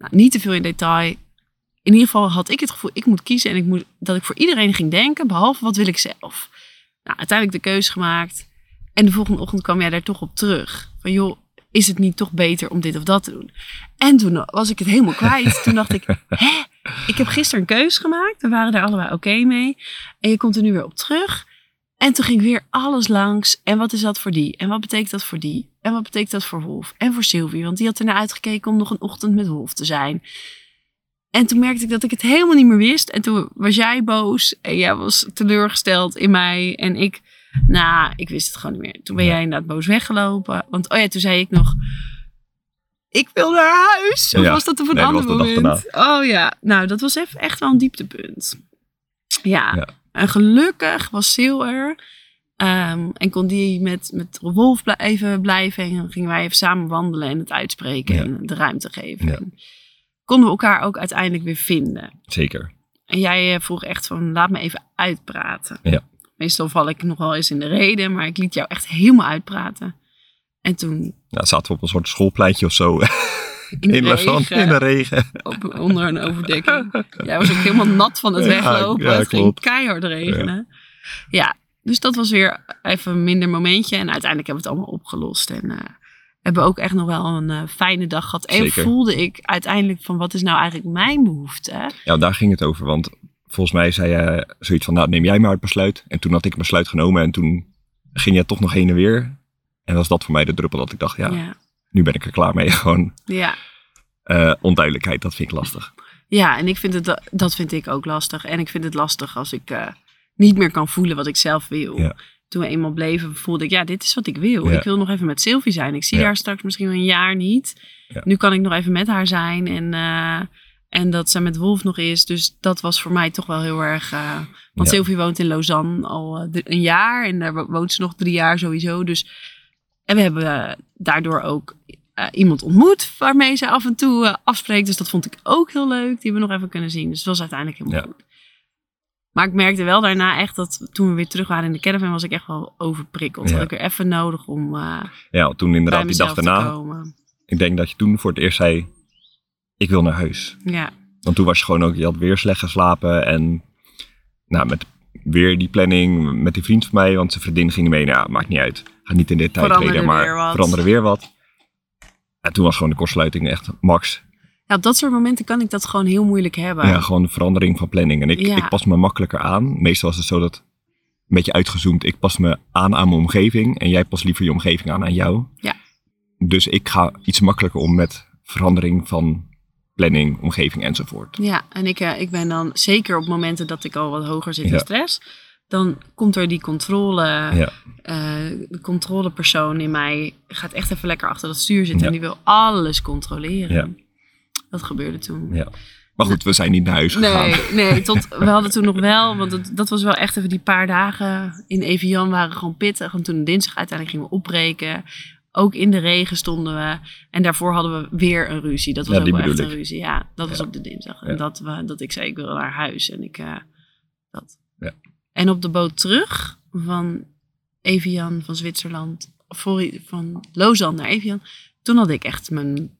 Nou, niet te veel in detail. In ieder geval had ik het gevoel, ik moet kiezen en ik moet, dat ik voor iedereen ging denken, behalve wat wil ik zelf. Nou, uiteindelijk de keuze gemaakt. En de volgende ochtend kwam jij daar toch op terug. Van joh, is het niet toch beter om dit of dat te doen? En toen was ik het helemaal kwijt. Toen dacht ik, *laughs* hè? Ik heb gisteren een keuze gemaakt. We waren daar allebei oké mee. En je komt er nu weer op terug. En toen ging weer alles langs. En wat is dat voor die? En wat betekent dat voor die? En wat betekent dat voor Wolf? En voor Sylvie, want die had ernaar uitgekeken om nog een ochtend met Wolf te zijn. En toen merkte ik dat ik het helemaal niet meer wist. En toen was jij boos. En jij was teleurgesteld in mij. En ik, nou, ik wist het gewoon niet meer. Toen ben jij inderdaad boos weggelopen. Want, oh ja, toen zei ik nog... Ik wil naar huis. Of Ja. was dat op een Nee, ander moment? Oh ja, nou, dat was even echt wel een dieptepunt. Ja, Ja. En gelukkig was Sil er. Ehm, en kon die met, met Wolf even blijven. En dan gingen wij even samen wandelen en het uitspreken Ja. en de ruimte geven. Ja. Konden we elkaar ook uiteindelijk weer vinden. Zeker. En jij eh, vroeg echt van, laat me even uitpraten. Ja. Meestal val ik nog wel eens in de reden, maar ik liet jou echt helemaal uitpraten. En toen Nou, zaten we op een soort schoolpleintje of zo. *laughs* in de In regen, in de regen. op, onder een overdekking. Jij was ook helemaal nat van het Ja, weglopen. ja, het ging keihard regenen. Ja. dus dat was weer even een minder momentje. En uiteindelijk hebben we het allemaal opgelost. En eh, hebben we ook echt nog wel een eh, fijne dag gehad. En Zeker. voelde ik uiteindelijk van wat is nou eigenlijk mijn behoefte? Ja, daar ging het over. Want volgens mij zei je zoiets van, nou neem jij maar het besluit. En toen had ik het besluit genomen en toen ging je toch nog heen en weer. En was dat voor mij de druppel dat ik dacht, ja, Ja. Nu ben ik er klaar mee. *laughs* Gewoon ja. eh, onduidelijkheid, dat vind ik lastig. Ja, en ik vind het, dat vind ik ook lastig. En ik vind het lastig als ik eh, niet meer kan voelen wat ik zelf wil. Ja. Toen we eenmaal bleven, voelde ik, ja, dit is wat ik wil. Ja. Ik wil nog even met Sylvie zijn. Ik zie Ja. haar straks misschien wel een jaar niet. Nu kan ik nog even met haar zijn. En, eh, en dat ze met Wolf nog is. Dus dat was voor mij toch wel heel erg... want. Sylvie woont in Lausanne al een jaar. En daar wo- woont ze nog drie jaar sowieso. Dus, en we hebben eh, daardoor ook eh, iemand ontmoet waarmee ze af en toe eh, afspreekt. Dus dat vond ik ook heel leuk. Die we nog even kunnen zien. Dus het was uiteindelijk helemaal Ja. goed. Maar ik merkte wel daarna echt dat toen we weer terug waren in de caravan was ik echt wel overprikkeld. Ja. Had ik er even nodig om Ja, toen inderdaad die dag daarna. Ik denk dat je toen voor het eerst zei, ik wil naar huis. Ja, Want toen was je gewoon ook, je had weer slecht geslapen. En nou, met weer die planning met die vriend van mij, want zijn vriendin ging mee. Nou, maakt niet uit. Ga niet in detail Veranderde treden, maar weer veranderen weer wat. En toen was gewoon de kortsluiting echt max. Ja, op dat soort momenten kan ik dat gewoon heel moeilijk hebben. Ja, gewoon een verandering van planning. En ik, Ja. ik pas me makkelijker aan. Meestal was het zo dat, een beetje uitgezoomd, ik pas me aan aan mijn omgeving. En jij past liever je omgeving aan aan jou. Ja. Dus ik ga iets makkelijker om met verandering van planning, omgeving enzovoort. Ja, en ik, eh, ik ben dan zeker op momenten dat ik al wat hoger zit in stress. Dan komt er die controle, Ja. eh, de controlepersoon in mij gaat echt even lekker achter dat stuur zitten. Ja. En die wil alles controleren. Ja. Dat gebeurde toen. Ja. Maar goed, we zijn niet naar huis gegaan. Nee, nee tot, we hadden toen nog wel, want het, dat was wel echt even die paar dagen in Evian waren gewoon pittig. En toen dinsdag uiteindelijk gingen we opbreken. Ook in de regen stonden we. En daarvoor hadden we weer een ruzie. Dat was ook wel echt een ruzie. Ja, dat was op de dinsdag. En dat, we, dat ik zei, ik wil naar huis. En ik, eh, dat. En op de boot terug van Evian, van Zwitserland, voor, van Lausanne naar Evian. Toen had ik echt mijn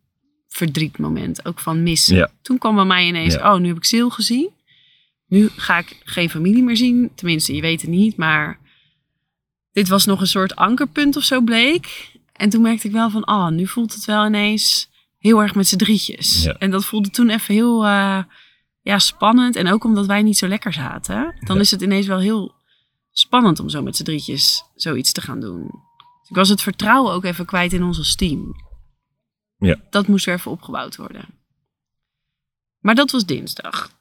verdrietmoment, ook van missen. Ja. Toen kwam bij mij ineens, Ja. oh, nu heb ik Sil gezien. Nu ga ik geen familie meer zien. Tenminste, je weet het niet, maar dit was nog een soort ankerpunt of zo bleek. En toen merkte ik wel van, oh, nu voelt het wel ineens heel erg met z'n drietjes. Ja. En dat voelde toen even heel eh, ja, spannend. En ook omdat wij niet zo lekker zaten, dan Ja. is het ineens wel heel spannend om zo met z'n drietjes zoiets te gaan doen. Dus ik was het vertrouwen ook even kwijt in ons als team. Ja. Dat moest weer even opgebouwd worden. Maar dat was dinsdag.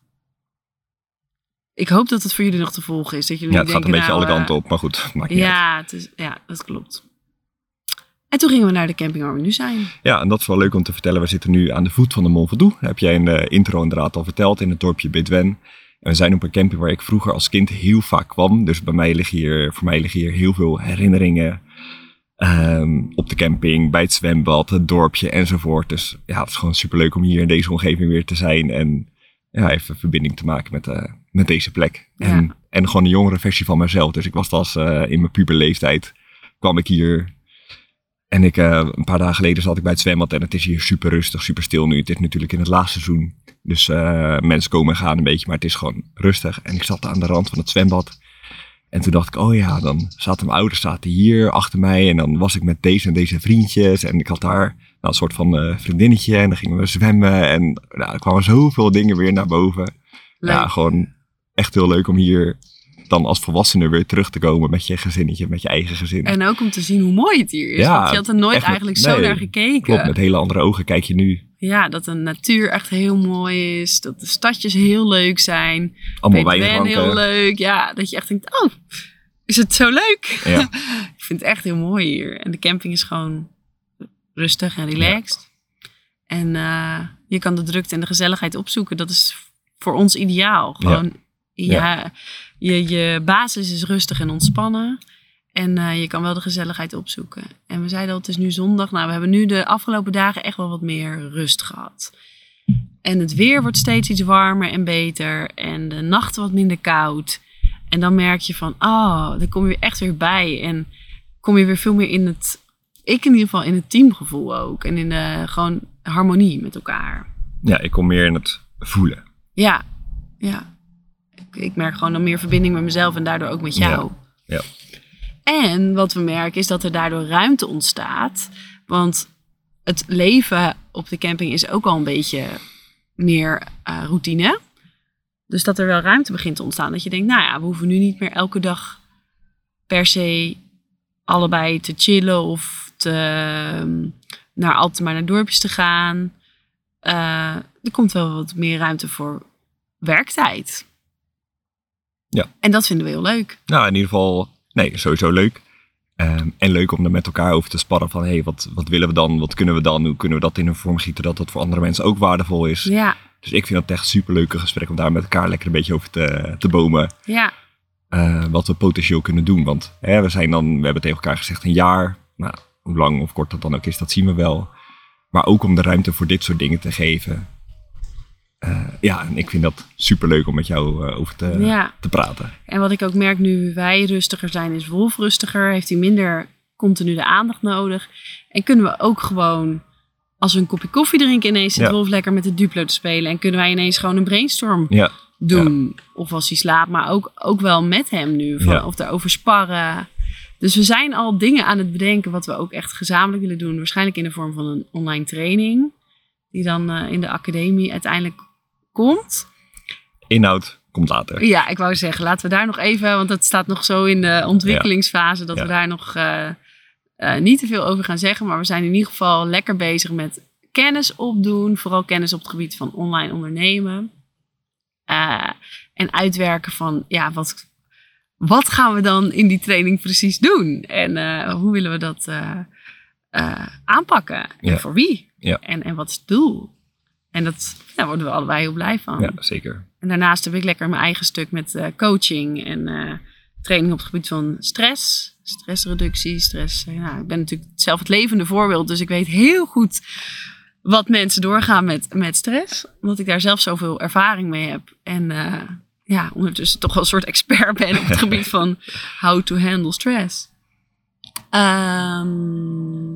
Ik hoop dat het voor jullie nog te volgen is. Dat jullie Ja, het gaat een beetje nou, alle kanten eh, op. Maar goed, *laughs* maakt niet uit. Ja, het is, ja, dat klopt. En toen gingen we naar de camping waar we nu zijn. Ja, en dat is wel leuk om te vertellen. We zitten nu aan de voet van de Mont Ventoux. Heb jij in de intro inderdaad al verteld in het dorpje Bedwen. En we zijn op een camping waar ik vroeger als kind heel vaak kwam. Dus bij mij liggen hier, voor mij liggen hier heel veel herinneringen. ehm, op de camping, bij het zwembad, het dorpje enzovoort. Dus ja, het is gewoon superleuk om hier in deze omgeving weer te zijn. En ja, even verbinding te maken met, eh, met deze plek. En, Ja. en gewoon een jongere versie van mezelf. Dus ik was pas eh, in mijn puberleeftijd. kwam ik hier en ik, eh, een paar dagen geleden zat ik bij het zwembad en het is hier super rustig, super stil nu. Het is natuurlijk in het laagseizoen, dus eh, mensen komen en gaan een beetje, maar het is gewoon rustig. En ik zat aan de rand van het zwembad en toen dacht ik, oh ja, dan zaten mijn ouders zaten hier achter mij en dan was ik met deze en deze vriendjes en ik had daar nou, een soort van eh, vriendinnetje en dan gingen we zwemmen en nou, er kwamen zoveel dingen weer naar boven. Leuk. Ja, gewoon echt heel leuk om hier dan als volwassene weer terug te komen met je gezinnetje, met je eigen gezin. En ook om te zien hoe mooi het hier is. Ja, want je had er nooit met- eigenlijk zo naar gekeken. Klopt, met hele andere ogen kijk je nu Ja, dat de natuur echt heel mooi is. Dat de stadjes heel leuk zijn. allemaal wijnranken. heel leuk. Ja, dat je echt denkt, oh, is het zo leuk? Ja. *laughs* ik vind het echt heel mooi hier. En de camping is gewoon rustig en relaxed. En eh, je kan de drukte en de gezelligheid opzoeken. Dat is voor ons ideaal. Gewoon, ja. je, je basis is rustig en ontspannen. En eh, je kan wel de gezelligheid opzoeken. En we zeiden al, het is nu zondag. Nou, we hebben nu de afgelopen dagen echt wel wat meer rust gehad. En het weer wordt steeds iets warmer en beter. En de nachten wat minder koud. En dan merk je van, oh, dan kom je echt weer bij. En kom je weer veel meer in het, ik in ieder geval in het teamgevoel ook. En in de gewoon harmonie met elkaar. Ja, ik kom meer in het voelen. Ja, ja. Ik, merk gewoon dan meer verbinding met mezelf en daardoor ook met jou. Ja. En wat we merken is dat er daardoor ruimte ontstaat. Want het leven op de camping is ook al een beetje meer eh, routine. Dus dat er wel ruimte begint te ontstaan. Dat je denkt, nou ja, we hoeven nu niet meer elke dag per se allebei te chillen of te, ehm, naar maar naar dorpjes te gaan. Eh, er komt wel wat meer ruimte voor werktijd. Ja. En dat vinden we heel leuk. Nou, in ieder geval, nee, sowieso leuk. Ehm, en leuk om er met elkaar over te sparren van, hé, hey, wat, wat willen we dan? Wat kunnen we dan? Hoe kunnen we dat in een vorm gieten dat dat voor andere mensen ook waardevol is? Ja, Dus ik vind het echt super leuke gesprek om daar met elkaar lekker een beetje over te, te bomen. ja, eh, wat we potentieel kunnen doen. Want hè, we zijn dan, we hebben tegen elkaar gezegd een jaar. Nou, hoe lang of kort dat dan ook is, dat zien we wel. Maar ook om de ruimte voor dit soort dingen te geven. Eh, ja, en ik vind dat super leuk om met jou eh, over te, ja. te praten. En wat ik ook merk nu wij rustiger zijn, is Wolf rustiger. Heeft hij minder continu de aandacht nodig. En kunnen we ook gewoon, als we een kopje koffie drinken, ineens zit Ja. Wolf lekker met de Duplo te spelen. En kunnen wij ineens gewoon een brainstorm Ja, doen. Of als hij slaapt, maar ook, ook wel met hem nu. Van. Of daarover sparren. Dus we zijn al dingen aan het bedenken wat we ook echt gezamenlijk willen doen. Waarschijnlijk in de vorm van een online training. Die dan eh, in de academie uiteindelijk komt. Inhoud komt later. Ja, ik wou zeggen, laten we daar nog even, want dat staat nog zo in de ontwikkelingsfase, dat Ja. we daar nog eh, eh, niet te veel over gaan zeggen. Maar we zijn in ieder geval lekker bezig met kennis opdoen. Vooral kennis op het gebied van online ondernemen. Eh, en uitwerken van, ja, wat, wat gaan we dan in die training precies doen? En hoe willen we dat aanpakken? En Ja. voor wie? En, en wat is het doel? En dat, daar worden we allebei heel blij van. Ja, zeker. En daarnaast heb ik lekker mijn eigen stuk met eh, coaching en eh, training op het gebied van stress, stressreductie, stress. eh, ja, ik ben natuurlijk zelf het levende voorbeeld, dus ik weet heel goed wat mensen doorgaan met, met stress, omdat ik daar zelf zoveel ervaring mee heb. En ja, ondertussen toch wel een soort expert ben op het *laughs* gebied van how to handle stress. Ehm,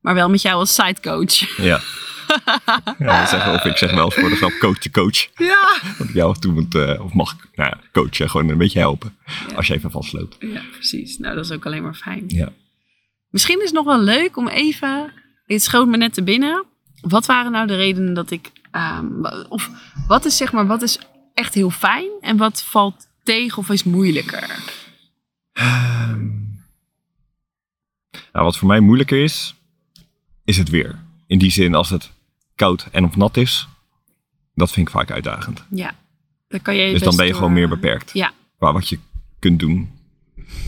maar wel met jou als sidecoach. Ja. *laughs* *laughs* ja dat zeggen, of ik zeg wel eens voor de grap coach de coach. Ja. Dat ik jou toe moet, eh, of mag nou, coachen, gewoon een beetje helpen. Ja. Als je even vastloopt. Ja, precies. Nou, dat is ook alleen maar fijn. Ja. Misschien is het nog wel leuk om even. Dit schoot me net te binnen. Wat waren nou de redenen dat ik. ehm, of wat is zeg maar, wat is echt heel fijn en wat valt tegen of is moeilijker? Ehm. Nou, wat voor mij moeilijker is, is het weer. In die zin, als het koud en of nat is, dat vind ik vaak uitdagend. Ja, dan kan je. Dus dan ben je door- gewoon meer beperkt. Ja, Qua wat je kunt doen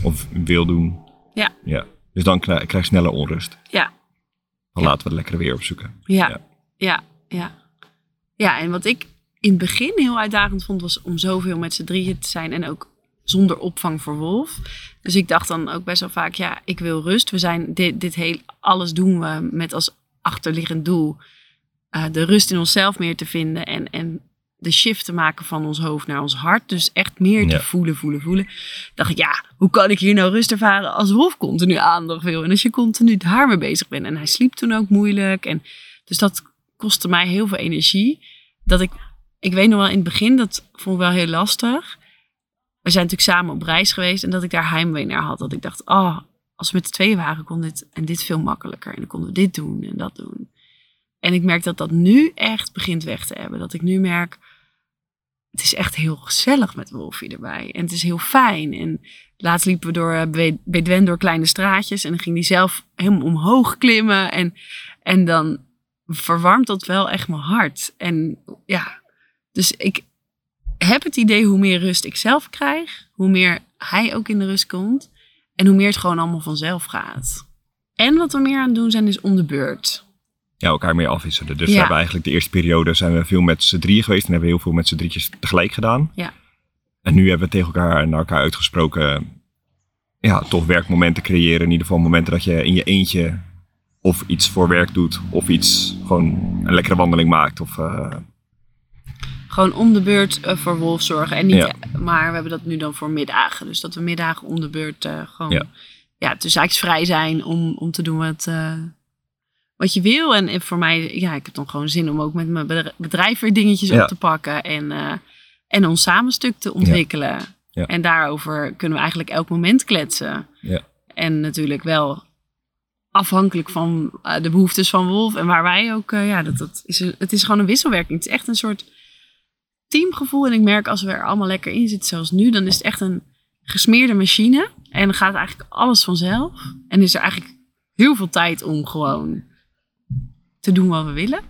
of wil doen. ja, Ja. Dus dan krijg, je sneller onrust. ja, Dan Ja. laten we het lekkere weer opzoeken. ja, Ja. ja, ja. Ja, en wat ik in het begin heel uitdagend vond, was om zoveel met z'n drieën te zijn en ook zonder opvang voor Wolf. Dus ik dacht dan ook best wel vaak, ja, ik wil rust. We zijn dit, dit heel, alles doen we met als achterliggend doel eh, de rust in onszelf meer te vinden en, en de shift te maken van ons hoofd naar ons hart. Dus echt meer te Ja. voelen, voelen, voelen. Dacht ik, ja, hoe kan ik hier nou rust ervaren als Wolf continu aandacht wil? En als je continu daarmee bezig bent. En hij sliep toen ook moeilijk. En dus dat kostte mij heel veel energie. Dat ik, ik weet nog wel in het begin, dat vond ik wel heel lastig. We zijn natuurlijk samen op reis geweest en dat ik daar heimwee naar had. Dat ik dacht, oh, als we met de tweeën waren, kon dit en dit veel makkelijker. En dan konden we dit doen en dat doen. En ik merk dat dat nu echt begint weg te hebben. Dat ik nu merk, het is echt heel gezellig met Wolfie erbij. En het is heel fijn. En laatst liepen we door eh, Be- Bedwen door kleine straatjes. En dan ging die zelf helemaal omhoog klimmen. En, en dan verwarmt dat wel echt mijn hart. En ja, dus ik heb het idee hoe meer rust ik zelf krijg, hoe meer hij ook in de rust komt. En hoe meer het gewoon allemaal vanzelf gaat. En wat we meer aan het doen zijn, is om de beurt. Ja, elkaar meer afwisselen. Dus Ja. we hebben eigenlijk de eerste periode zijn we veel met z'n drieën geweest. En hebben we heel veel met z'n drietjes tegelijk gedaan. Ja. En nu hebben we tegen elkaar naar elkaar uitgesproken. Ja, toch werkmomenten creëren. In ieder geval momenten dat je in je eentje of iets voor werk doet. Of iets gewoon een lekkere wandeling maakt. Of eh, Gewoon om de beurt eh, voor Wolf zorgen. En niet, Ja. Maar we hebben dat nu dan voor middagen. Dus dat we middagen om de beurt eh, gewoon... Ja. Ja. dus eigenlijk vrij zijn om, om te doen wat, wat je wil. En, en voor mij, ja, ik heb dan gewoon zin om ook met mijn bedr- bedrijf weer dingetjes Ja. op te pakken. En, eh, en ons samen stuk te ontwikkelen. Ja. En daarover kunnen we eigenlijk elk moment kletsen. Ja. En natuurlijk wel afhankelijk van eh, de behoeftes van Wolf. En waar wij ook, eh, ja, dat, dat is, een- het is gewoon een wisselwerking. Het is echt een soort teamgevoel. En ik merk als we er allemaal lekker in zitten, zoals nu, dan is het echt een gesmeerde machine. En dan gaat eigenlijk alles vanzelf. En is er eigenlijk heel veel tijd om gewoon te doen wat we willen.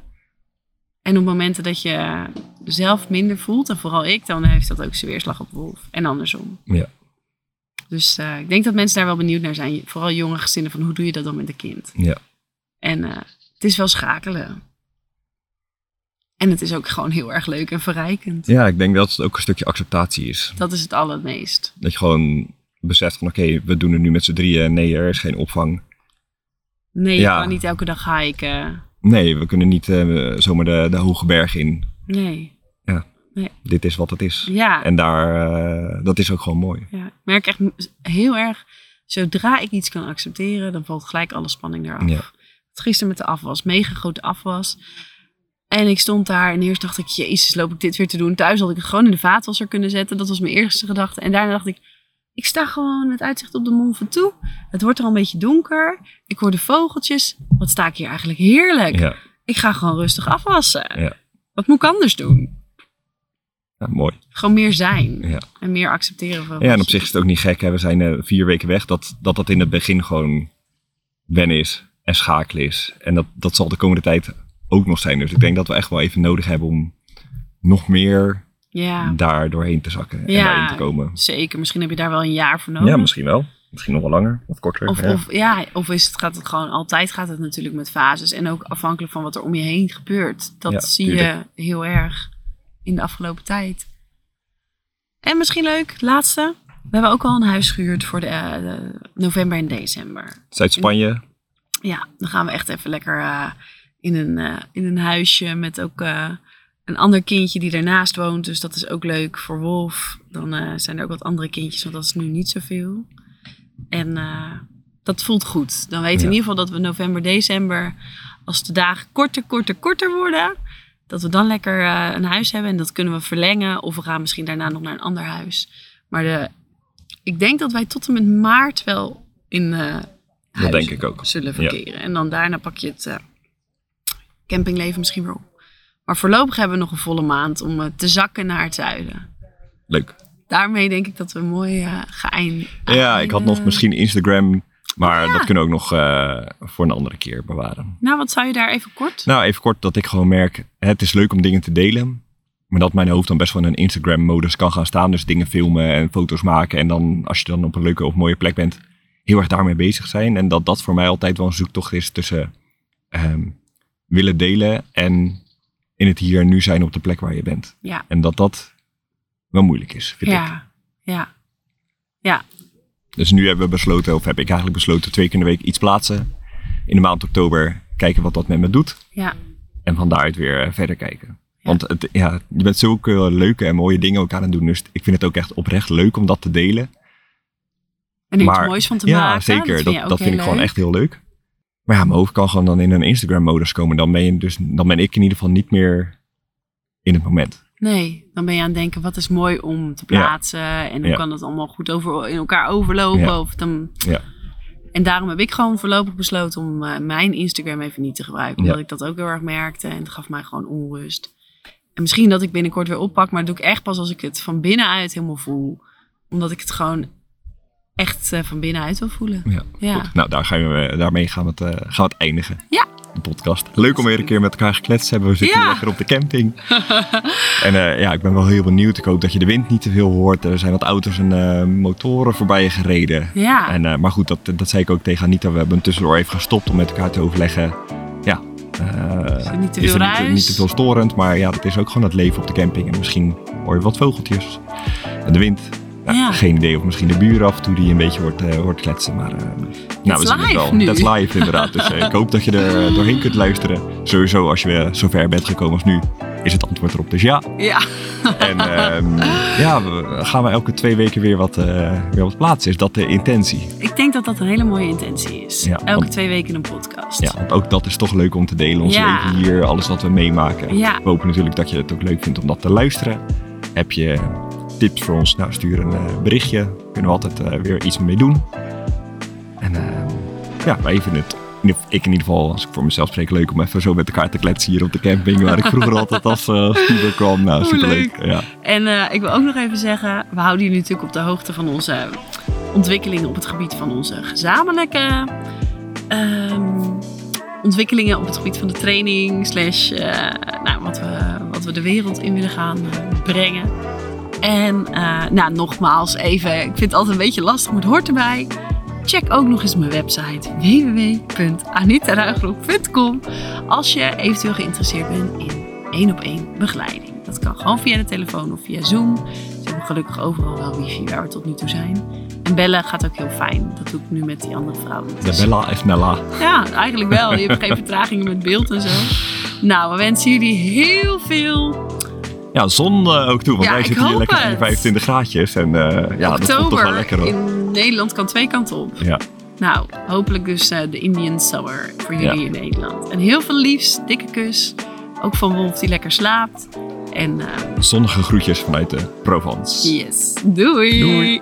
En op momenten dat je zelf minder voelt, en vooral ik, dan heeft dat ook zijn weerslag op Wolf. En andersom. Ja. Dus eh, ik denk dat mensen daar wel benieuwd naar zijn. Vooral jonge gezinnen, van hoe doe je dat dan met een kind? ja. En eh, het is wel schakelen. En het is ook gewoon heel erg leuk en verrijkend. ja, ik denk dat het ook een stukje acceptatie is. Dat is het allermeest. Dat je gewoon beseft van oké, we doen het nu met z'n drieën. Nee, er is geen opvang. Nee, je Ja. kan niet elke dag hiken. Nee, we kunnen niet eh, zomaar de, de hoge berg in. Nee. Dit is wat het is. Ja, En daar, eh, dat is ook gewoon mooi. ja, ik merk echt heel erg, zodra ik iets kan accepteren, dan valt gelijk alle spanning eraf. Ja. Gisteren met de afwas, mega grote afwas. En ik stond daar en eerst dacht ik, jezus, loop ik dit weer te doen? Thuis had ik het gewoon in de vaatwasser kunnen zetten. Dat was mijn eerste gedachte. En daarna dacht ik, Ik sta gewoon met uitzicht op de Mont Ventoux. Het wordt er al een beetje donker. Ik hoor de vogeltjes. Wat sta ik hier eigenlijk heerlijk. Ja, Ik ga gewoon rustig afwassen. Ja. Wat moet ik anders doen? ja, mooi. Gewoon meer zijn. Ja. En meer accepteren van... Ja, en op zich is het ook niet gek. Hè? We zijn eh, vier weken weg. Dat, dat dat in het begin gewoon wennen is en schakelen is. En dat, dat zal de komende tijd ook nog zijn. Dus ik denk dat we echt wel even nodig hebben om nog meer Ja, daar doorheen te zakken en Ja. daarin te komen. zeker. Misschien heb je daar wel een jaar voor nodig. Ja, misschien wel. Misschien nog wel langer of korter. Of, ja. of, ja, of is het, gaat het gewoon altijd gaat het natuurlijk met fases. En ook afhankelijk van wat er om je heen gebeurt. Dat Ja, zie je heel erg in de afgelopen tijd. En misschien leuk, laatste. We hebben ook al een huis gehuurd voor de, eh, de november en december. Zuid-Spanje. Ja, dan gaan we echt even lekker eh, in, een, eh, in een huisje met ook een ander kindje die ernaast woont. Dus dat is ook leuk voor Wolf. Dan eh, zijn er ook wat andere kindjes, want dat is nu niet zoveel. En eh, dat voelt goed. Dan weten we in ieder geval dat we november, december, als de dagen korter, korter, korter worden, dat we dan lekker eh, een huis hebben. En dat kunnen we verlengen. Of we gaan misschien daarna nog naar een ander huis. Maar de, ik denk dat wij tot en met maart wel in huizen denk ik ook. zullen Ja. verkeren. En dan daarna pak je het campingleven misschien weer op. Maar voorlopig hebben we nog een volle maand om eh, te zakken naar het zuiden. Leuk. Daarmee denk ik dat we mooi geëind. Ja, ik had nog misschien Instagram. Maar Ja. dat kunnen we ook nog eh, voor een andere keer bewaren. Nou, wat zou je daar even kort? Nou, even kort dat ik gewoon merk, het is leuk om dingen te delen. Maar dat mijn hoofd dan best wel in een Instagram-modus kan gaan staan. Dus dingen filmen en foto's maken. En dan, als je dan op een leuke of mooie plek bent, heel erg daarmee bezig zijn. En dat dat voor mij altijd wel een zoektocht is tussen ehm, willen delen en in het hier en nu zijn op de plek waar je bent. Ja, En dat dat wel moeilijk is, vind ik. ja, ja. Ja, Dus nu hebben we besloten, of heb ik eigenlijk besloten, twee keer in de week iets plaatsen. In de maand oktober kijken wat dat met me doet. ja, En van daaruit weer eh, verder kijken. Want het, ja, je bent zulke leuke en mooie dingen ook aan het doen. Dus ik vind het ook echt oprecht leuk om dat te delen. en er iets moois van te ja, maken. zeker. Dat, vind ik gewoon echt heel leuk. Maar ja, mijn hoofd kan gewoon dan in een Instagram-modus komen. Dan ben, je dus, dan ben ik in ieder geval niet meer in het moment. Nee, dan ben je aan het denken, wat is mooi om te plaatsen? En hoe Ja. kan dat allemaal goed over, in elkaar overlopen? Ja. Of dan... Ja. En daarom heb ik gewoon voorlopig besloten om eh, mijn Instagram even niet te gebruiken. Omdat ik dat ook heel erg merkte en het gaf mij gewoon onrust. En misschien dat ik binnenkort weer oppak, maar dat doe ik echt pas als ik het van binnenuit helemaal voel. Omdat ik het gewoon echt eh, van binnenuit wil voelen. Ja. Nou, daar gaan we, daarmee gaan we, het, eh, gaan we het eindigen. Ja. De podcast. Leuk om weer een keer met elkaar gekletst te hebben. We zitten Ja. lekker op de camping. *laughs* en eh, ja, ik ben wel heel benieuwd. Ik hoop dat je de wind niet te veel hoort. Er zijn wat auto's en eh, motoren voorbij je gereden. Ja, En, eh, maar goed, dat, dat zei ik ook tegen Anita. We hebben een tussendoor even gestopt om met elkaar te overleggen. Ja, eh, Is niet te is veel niet, niet te veel storend. Maar ja, dat is ook gewoon het leven op de camping. En misschien hoor je wat vogeltjes. En de wind. Ja. Geen idee of misschien de buren af en toe die een beetje hoort, eh, hoort kletsen. Maar eh, nou, we zien het live wel. Dat is live inderdaad. Dus eh, ik hoop dat je er eh, doorheen kunt luisteren. Sowieso als je weer zover bent gekomen als nu, is het antwoord erop dus ja. ja. En ehm, ja, we, gaan we elke twee weken weer wat, eh, weer wat plaatsen. Is dat de intentie? ik denk dat dat een hele mooie intentie is. Ja, Elke want- twee weken een podcast. Ja, want ook dat is toch leuk om te delen. Ons Ja. leven hier, alles wat we meemaken. Ja. We hopen natuurlijk dat je het ook leuk vindt om dat te luisteren. Heb je tips voor ons? Nou, stuur een eh, berichtje. Kunnen we altijd eh, weer iets mee doen. En eh, ja, wij vinden het, in ieder- ik in ieder geval, als ik voor mezelf spreek, leuk om even zo met elkaar te kletsen hier op de camping. Waar ik vroeger altijd als uh, puber kwam. Nou, superleuk. Ja. En eh, ik wil ook nog even zeggen, we houden jullie natuurlijk op de hoogte van onze ontwikkelingen op het gebied van onze gezamenlijke ehm, ontwikkelingen op het gebied van de training, slash eh, nou, wat, we, wat we de wereld in willen gaan eh, brengen. En eh, nou, nogmaals even, ik vind het altijd een beetje lastig, maar het hoort erbij. Check ook nog eens mijn website www.anitaruigrok.com als je eventueel geïnteresseerd bent in één op één begeleiding. Dat kan gewoon via de telefoon of via Zoom. Ze hebben gelukkig overal wel wifi waar we tot nu toe zijn. En bellen gaat ook heel fijn. Dat doe ik nu met die andere vrouw. Dat De is- Bella is Nella. Ja, eigenlijk wel. Je hebt geen vertragingen met beeld en zo. Nou, we wensen jullie heel veel Ja, zon eh, ook toe. Want Ja, wij zitten hier lekker in de het. 25 graadjes. En eh, ja, dat voelt toch wel lekker hoor. in Nederland kan twee kanten op. Ja. Nou, hopelijk dus eh, de Indian Summer voor jullie in Nederland. En heel veel liefs, dikke kus. Ook van Wolf die lekker slaapt. En Zonnige groetjes vanuit de Provence. yes, doei. Doei.